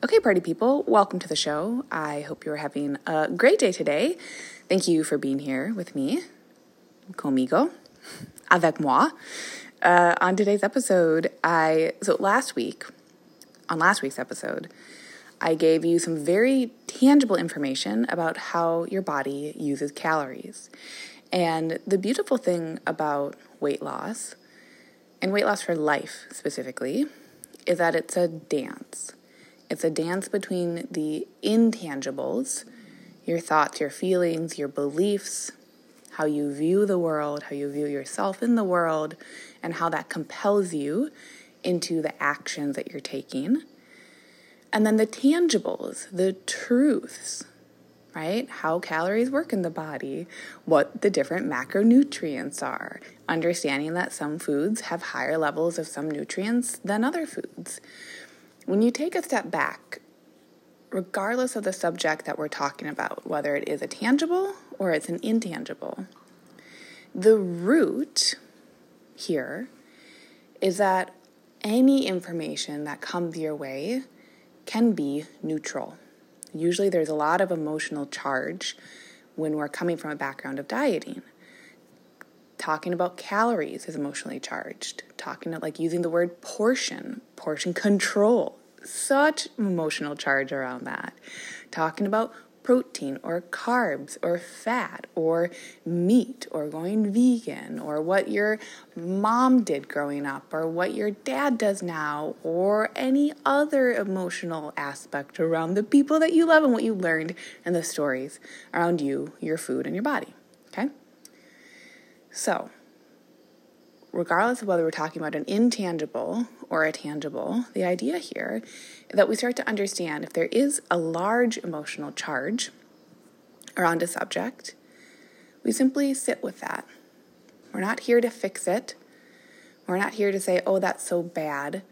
Okay, party people, welcome to the show. I hope you're having a great day today. Thank you for being here with me, conmigo, avec moi. Uh, on today's episode, I so last week, on last week's episode, I gave you some very tangible information about how your body uses calories. And the beautiful thing about weight loss, and weight loss for life specifically, is that it's a dance. It's a dance between the intangibles, your thoughts, your feelings, your beliefs, how you view the world, how you view yourself in the world, and how that compels you into the actions that you're taking. And then the tangibles, the truths, right? How calories work in the body, what the different macronutrients are, understanding that some foods have higher levels of some nutrients than other foods. When you take a step back, regardless of the subject that we're talking about, whether it is a tangible or it's an intangible, the root here is that any information that comes your way can be neutral. Usually, there's a lot of emotional charge when we're coming from a background of dieting. Talking about calories is emotionally charged. Talking about like using the word portion, portion control, such emotional charge around that. Talking about protein or carbs or fat or meat or going vegan or what your mom did growing up or what your dad does now or any other emotional aspect around the people that you love and what you learned and the stories around you, your food, and your body. Okay? So, regardless of whether we're talking about an intangible or a tangible, the idea here that we start to understand if there is a large emotional charge around a subject, we simply sit with that. We're not here to fix it. We're not here to say, oh, that's so bad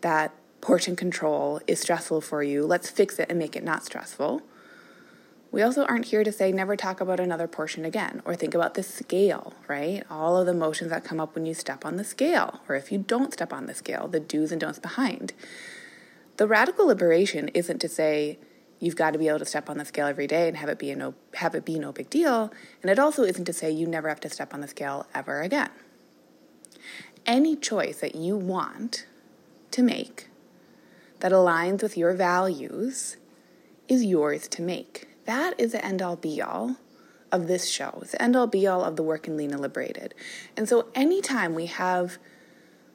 that portion control is stressful for you. Let's fix it and make it not stressful. We also aren't here to say never talk about another portion again or think about the scale, right? All of the emotions that come up when you step on the scale or if you don't step on the scale, the do's and don'ts behind. The radical liberation isn't to say you've got to be able to step on the scale every day and have it be no have it be no big deal, and it also isn't to say you never have to step on the scale ever again. Any choice that you want to make that aligns with your values is yours to make that is the end all be all of this show. It's the end all be all of the work in Lean and Liberated. And so anytime we have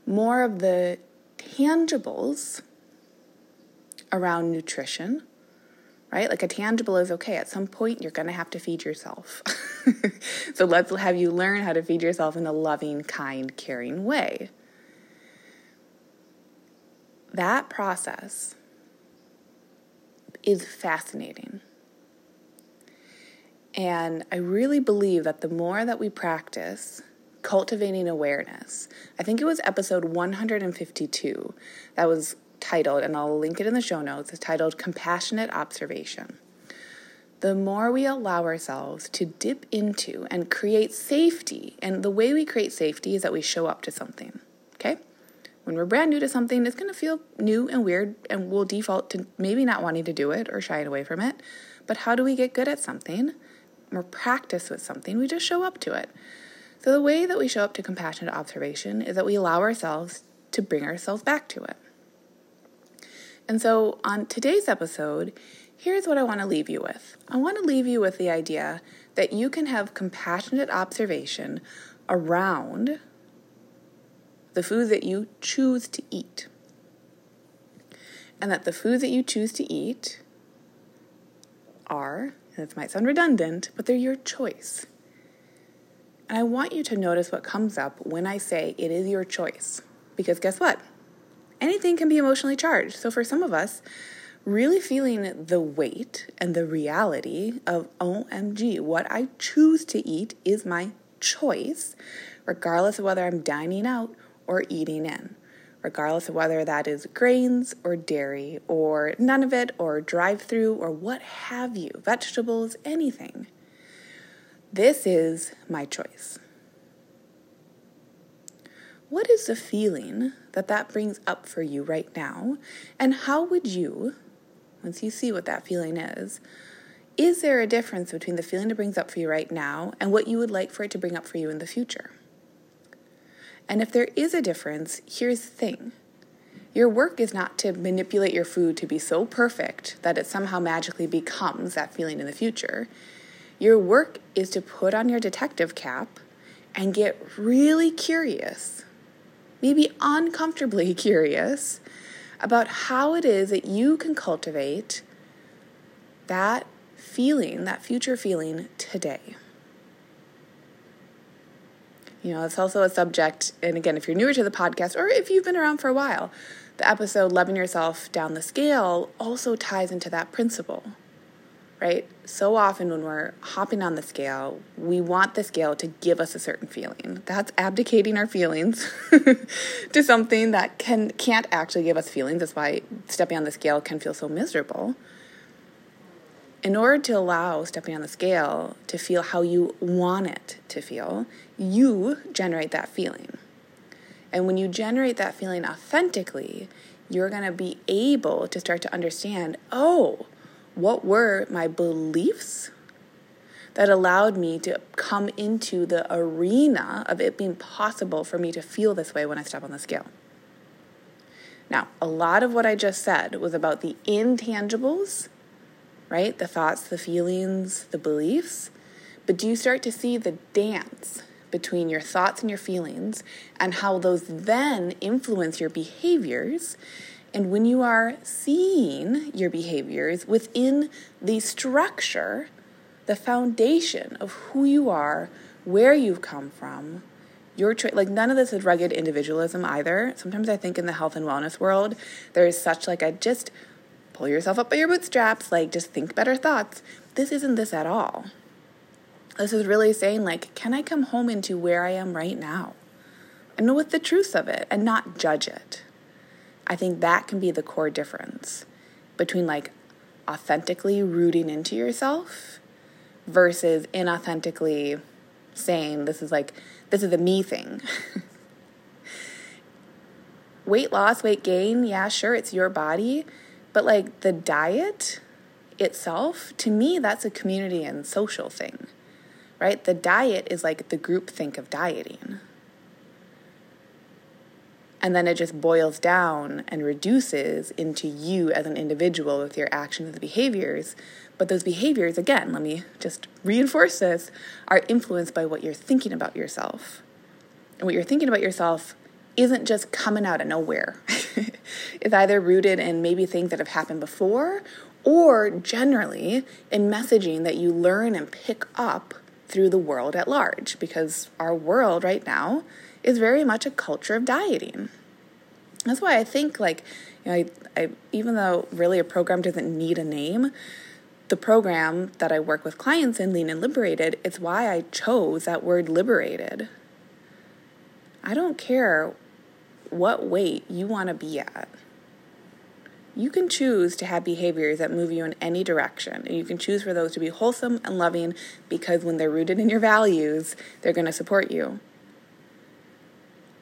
more of the tangibles around nutrition, right? Like a tangible is okay. At some point, you're going to have to feed yourself. so let's have you learn how to feed yourself in a loving, kind, caring way. That process is fascinating. And I really believe that the more that we practice cultivating awareness, I think it was episode 152 that was titled, and I'll link it in the show notes, it's titled Compassionate Observation. The more we allow ourselves to dip into and create safety, and the way we create safety is that we show up to something, okay? When we're brand new to something, it's gonna feel new and weird, and we'll default to maybe not wanting to do it or shying away from it. But how do we get good at something? Or practice with something, we just show up to it. So, the way that we show up to compassionate observation is that we allow ourselves to bring ourselves back to it. And so, on today's episode, here's what I want to leave you with I want to leave you with the idea that you can have compassionate observation around the food that you choose to eat. And that the foods that you choose to eat are this might sound redundant, but they're your choice. And I want you to notice what comes up when I say it is your choice. Because guess what? Anything can be emotionally charged. So for some of us, really feeling the weight and the reality of OMG, what I choose to eat is my choice, regardless of whether I'm dining out or eating in, regardless of whether that is grains or dairy or none of it or drive through or what have you, vegetables, anything. This is my choice. What is the feeling that that brings up for you right now? And how would you, once you see what that feeling is, is there a difference between the feeling it brings up for you right now and what you would like for it to bring up for you in the future? And if there is a difference, here's the thing your work is not to manipulate your food to be so perfect that it somehow magically becomes that feeling in the future. Your work is to put on your detective cap and get really curious, maybe uncomfortably curious, about how it is that you can cultivate that feeling, that future feeling today. You know, it's also a subject, and again, if you're newer to the podcast or if you've been around for a while, the episode Loving Yourself Down the Scale also ties into that principle, right? So often when we're hopping on the scale, we want the scale to give us a certain feeling. That's abdicating our feelings to something that can can't actually give us feelings. That's why stepping on the scale can feel so miserable in order to allow stepping on the scale to feel how you want it to feel, you generate that feeling. And when you generate that feeling authentically, you're going to be able to start to understand oh, what were my beliefs that allowed me to come into the arena of it being possible for me to feel this way when I step on the scale. Now, a lot of what I just said was about the intangibles right? The thoughts, the feelings, the beliefs. But do you start to see the dance between your thoughts and your feelings and how those then influence your behaviors? And when you are seeing your behaviors within the structure, the foundation of who you are, where you've come from, your choice, like none of this is rugged individualism either. Sometimes I think in the health and wellness world, there is such like a just pull yourself up by your bootstraps, like just think better thoughts. This isn't this at all. This is really saying, like, can I come home into where I am right now and know what the truth of it and not judge it? I think that can be the core difference between like authentically rooting into yourself versus inauthentically saying this is like this is a me thing. weight loss, weight gain, yeah, sure, it's your body, but like the diet itself, to me, that's a community and social thing, right? The diet is like the group think of dieting. And then it just boils down and reduces into you as an individual with your actions and behaviors. But those behaviors, again, let me just reinforce this, are influenced by what you're thinking about yourself. And what you're thinking about yourself isn't just coming out of nowhere. it's either rooted in maybe things that have happened before or generally in messaging that you learn and pick up through the world at large because our world right now is very much a culture of dieting. That's why I think like you know I, I even though really a program doesn't need a name, the program that I work with clients in Lean and Liberated, it's why I chose that word liberated. I don't care what weight you want to be at. You can choose to have behaviors that move you in any direction, and you can choose for those to be wholesome and loving because when they're rooted in your values, they're going to support you.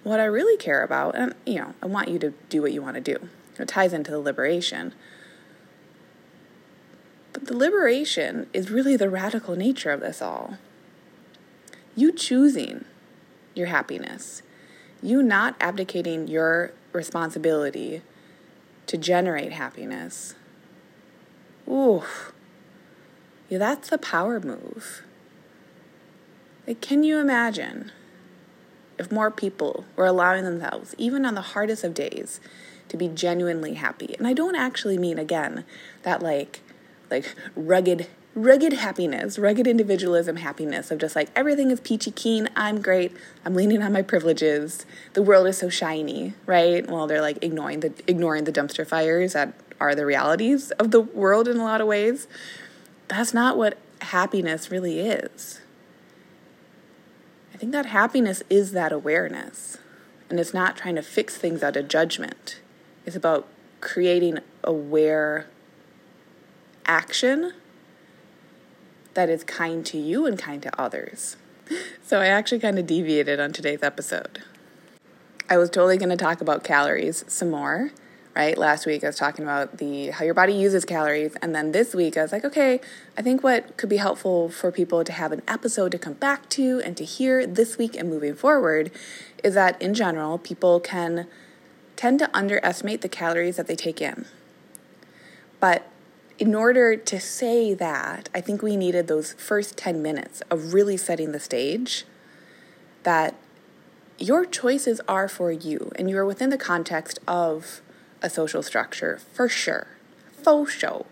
What I really care about, and you know, I want you to do what you want to do. It ties into the liberation. But the liberation is really the radical nature of this all. You choosing your happiness, you not abdicating your responsibility to generate happiness. Ooh, yeah, that's a power move. Like, can you imagine if more people were allowing themselves, even on the hardest of days, to be genuinely happy? And I don't actually mean, again, that like, like rugged rugged happiness, rugged individualism happiness of just like everything is peachy keen, I'm great, I'm leaning on my privileges, the world is so shiny, right? While they're like ignoring the ignoring the dumpster fires that are the realities of the world in a lot of ways, that's not what happiness really is. I think that happiness is that awareness. And it's not trying to fix things out of judgment. It's about creating aware action that is kind to you and kind to others. So I actually kind of deviated on today's episode. I was totally going to talk about calories some more, right? Last week I was talking about the how your body uses calories and then this week I was like, okay, I think what could be helpful for people to have an episode to come back to and to hear this week and moving forward is that in general, people can tend to underestimate the calories that they take in. But in order to say that, I think we needed those first 10 minutes of really setting the stage that your choices are for you and you are within the context of a social structure for sure, faux show.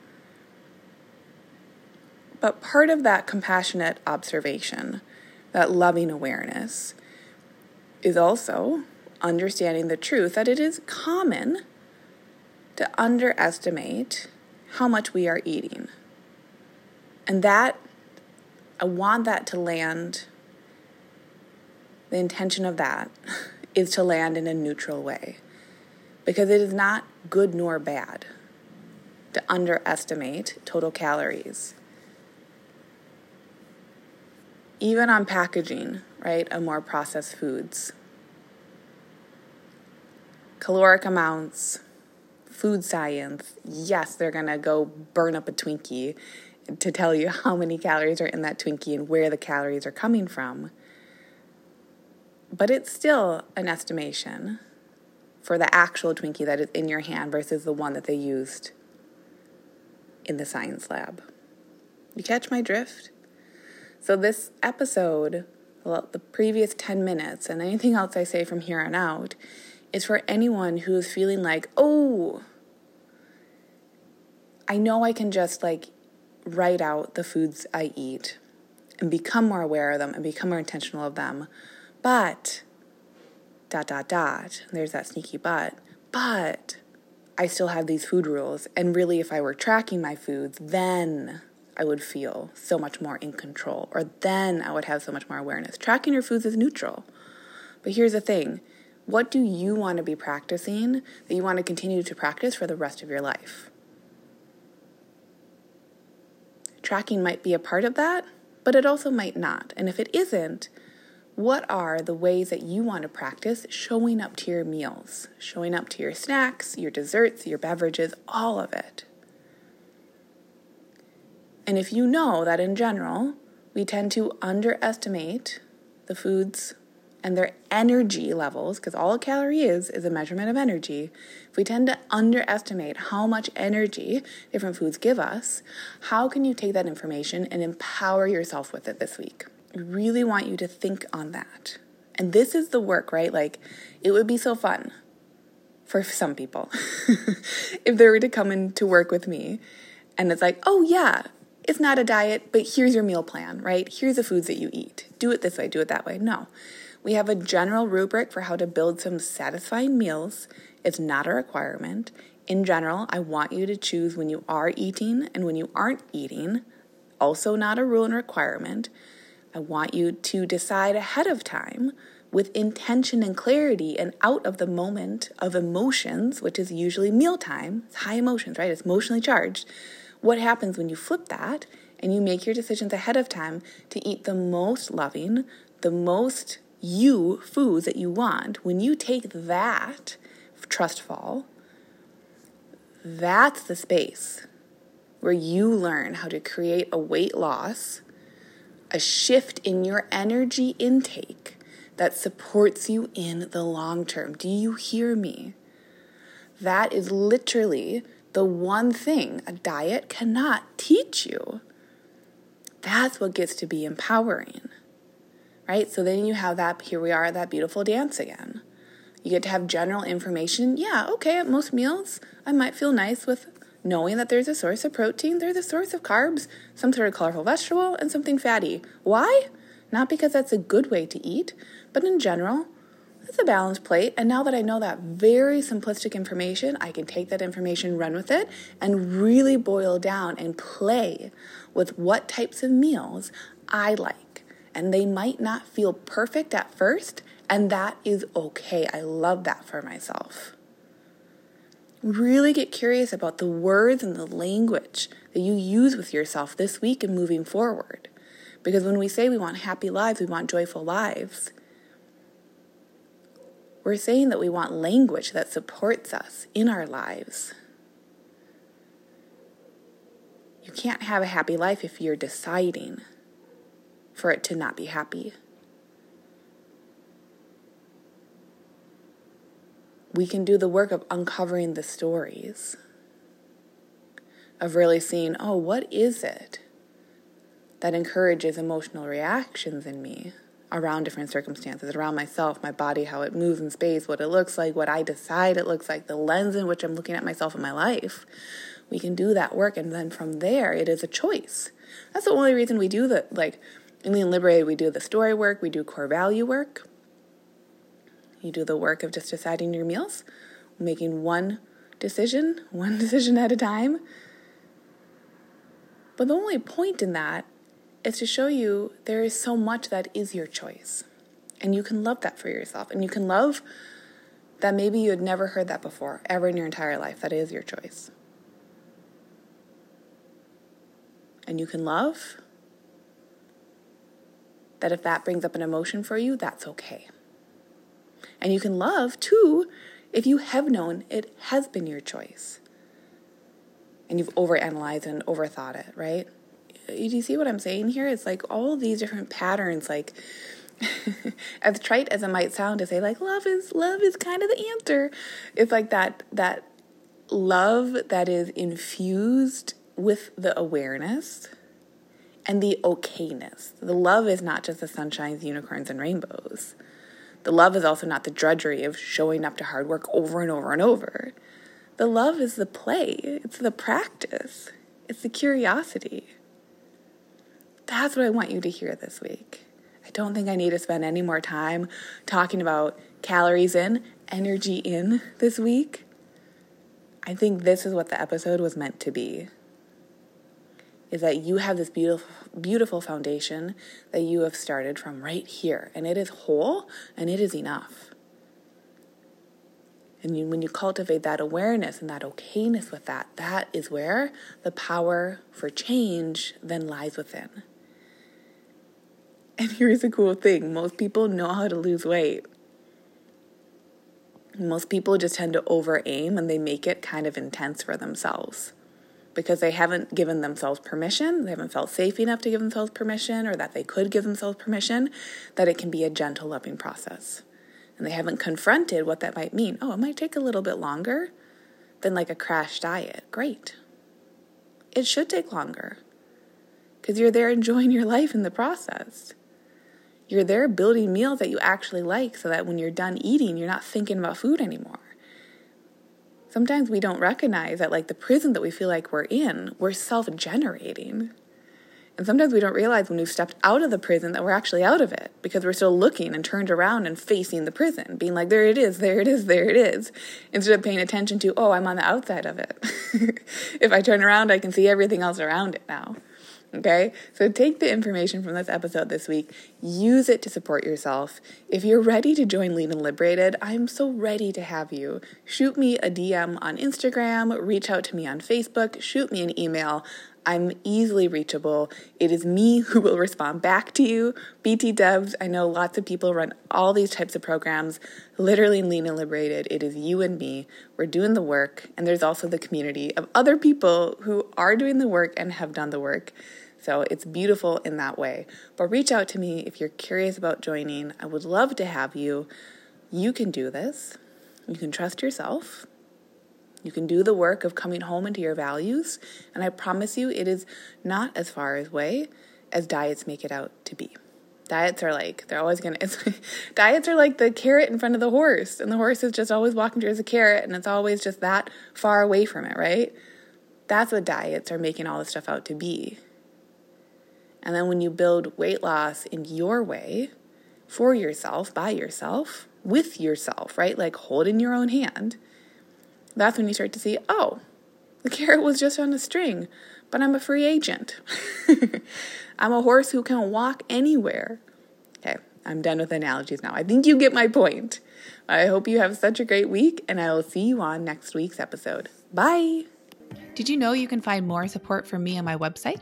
But part of that compassionate observation, that loving awareness, is also understanding the truth that it is common to underestimate how much we are eating. And that, I want that to land, the intention of that is to land in a neutral way. Because it is not good nor bad to underestimate total calories. Even on packaging, right, of more processed foods caloric amounts, food science, yes, they're going to go burn up a Twinkie to tell you how many calories are in that Twinkie and where the calories are coming from. But it's still an estimation for the actual Twinkie that is in your hand versus the one that they used in the science lab. You catch my drift? So, this episode, well, the previous 10 minutes, and anything else I say from here on out, is for anyone who is feeling like, oh, I know I can just like write out the foods I eat and become more aware of them and become more intentional of them. But, dot, dot, dot, there's that sneaky but, but I still have these food rules. And really, if I were tracking my foods, then I would feel so much more in control, or then I would have so much more awareness. Tracking your foods is neutral. But here's the thing what do you want to be practicing that you want to continue to practice for the rest of your life? Tracking might be a part of that, but it also might not. And if it isn't, what are the ways that you want to practice showing up to your meals, showing up to your snacks, your desserts, your beverages, all of it? And if you know that in general, we tend to underestimate the foods and their energy levels, because all a calorie is, is a measurement of energy, if we tend to underestimate how much energy different foods give us, how can you take that information and empower yourself with it this week? I really want you to think on that. And this is the work, right? Like, it would be so fun for some people if they were to come in to work with me and it's like, oh, yeah, it's not a diet, but here's your meal plan, right? Here's the foods that you eat. Do it this way, do it that way. No. We have a general rubric for how to build some satisfying meals. It's not a requirement. In general, I want you to choose when you are eating and when you aren't eating. Also, not a rule and requirement. I want you to decide ahead of time with intention and clarity and out of the moment of emotions, which is usually mealtime. It's high emotions, right? It's emotionally charged. What happens when you flip that and you make your decisions ahead of time to eat the most loving, the most you food that you want, when you take that trust fall, that's the space where you learn how to create a weight loss, a shift in your energy intake that supports you in the long term. Do you hear me? That is literally the one thing a diet cannot teach you. That's what gets to be empowering right? So then you have that, here we are, that beautiful dance again. You get to have general information. Yeah, okay, at most meals, I might feel nice with knowing that there's a source of protein, there's a source of carbs, some sort of colorful vegetable, and something fatty. Why? Not because that's a good way to eat, but in general, It's a balanced plate. And now that I know that very simplistic information, I can take that information, run with it, and really boil down and play with what types of meals I like. And they might not feel perfect at first, and that is okay. I love that for myself. Really get curious about the words and the language that you use with yourself this week and moving forward. Because when we say we want happy lives, we want joyful lives, we're saying that we want language that supports us in our lives. You can't have a happy life if you're deciding for it to not be happy. We can do the work of uncovering the stories, of really seeing, oh, what is it that encourages emotional reactions in me? around different circumstances, around myself, my body, how it moves in space, what it looks like, what I decide it looks like, the lens in which I'm looking at myself in my life. We can do that work, and then from there, it is a choice. That's the only reason we do the like in Lean Liberated. We do the story work, we do core value work. You do the work of just deciding your meals, making one decision, one decision at a time. But the only point in that is to show you there is so much that is your choice. And you can love that for yourself. And you can love that maybe you had never heard that before, ever in your entire life. That is your choice. And you can love that if that brings up an emotion for you, that's okay. And you can love too if you have known it has been your choice and you've overanalyzed and overthought it, right? do you see what I'm saying here? It's like all these different patterns, like as trite as it might sound to say, like love is love is kind of the answer. It's like that that love that is infused with the awareness and the okayness. The love is not just the sunshines, unicorns, and rainbows. The love is also not the drudgery of showing up to hard work over and over and over. The love is the play, it's the practice, it's the curiosity. That's what I want you to hear this week. I don't think I need to spend any more time talking about calories in, energy in this week. I think this is what the episode was meant to be. Is that you have this beautiful beautiful foundation that you have started from right here and it is whole and it is enough. And you, when you cultivate that awareness and that okayness with that, that is where the power for change then lies within. And here's a cool thing most people know how to lose weight. Most people just tend to over aim and they make it kind of intense for themselves because they haven't given themselves permission, they haven't felt safe enough to give themselves permission, or that they could give themselves permission, that it can be a gentle, loving process. And they haven't confronted what that might mean. Oh, it might take a little bit longer than like a crash diet. Great. It should take longer because you're there enjoying your life in the process. You're there building meals that you actually like so that when you're done eating, you're not thinking about food anymore. Sometimes we don't recognize that, like the prison that we feel like we're in, we're self generating. And sometimes we don't realize when we've stepped out of the prison that we're actually out of it because we're still looking and turned around and facing the prison, being like, there it is, there it is, there it is, instead of paying attention to, oh, I'm on the outside of it. if I turn around, I can see everything else around it now. Okay, so take the information from this episode this week, use it to support yourself. If you're ready to join Lean and Liberated, I'm so ready to have you. Shoot me a DM on Instagram, reach out to me on Facebook, shoot me an email. I'm easily reachable. It is me who will respond back to you. BT Devs, I know lots of people run all these types of programs. Literally, Lean and Liberated, it is you and me. We're doing the work, and there's also the community of other people who are doing the work and have done the work. So it's beautiful in that way. But reach out to me if you're curious about joining. I would love to have you. You can do this. You can trust yourself. You can do the work of coming home into your values. And I promise you, it is not as far away as diets make it out to be. Diets are like, they're always gonna, diets are like the carrot in front of the horse, and the horse is just always walking towards the carrot, and it's always just that far away from it, right? That's what diets are making all this stuff out to be. And then when you build weight loss in your way, for yourself, by yourself, with yourself, right? Like hold in your own hand, that's when you start to see, oh, the carrot was just on a string, but I'm a free agent. I'm a horse who can walk anywhere. Okay, I'm done with analogies now. I think you get my point. I hope you have such a great week, and I will see you on next week's episode. Bye. Did you know you can find more support from me on my website?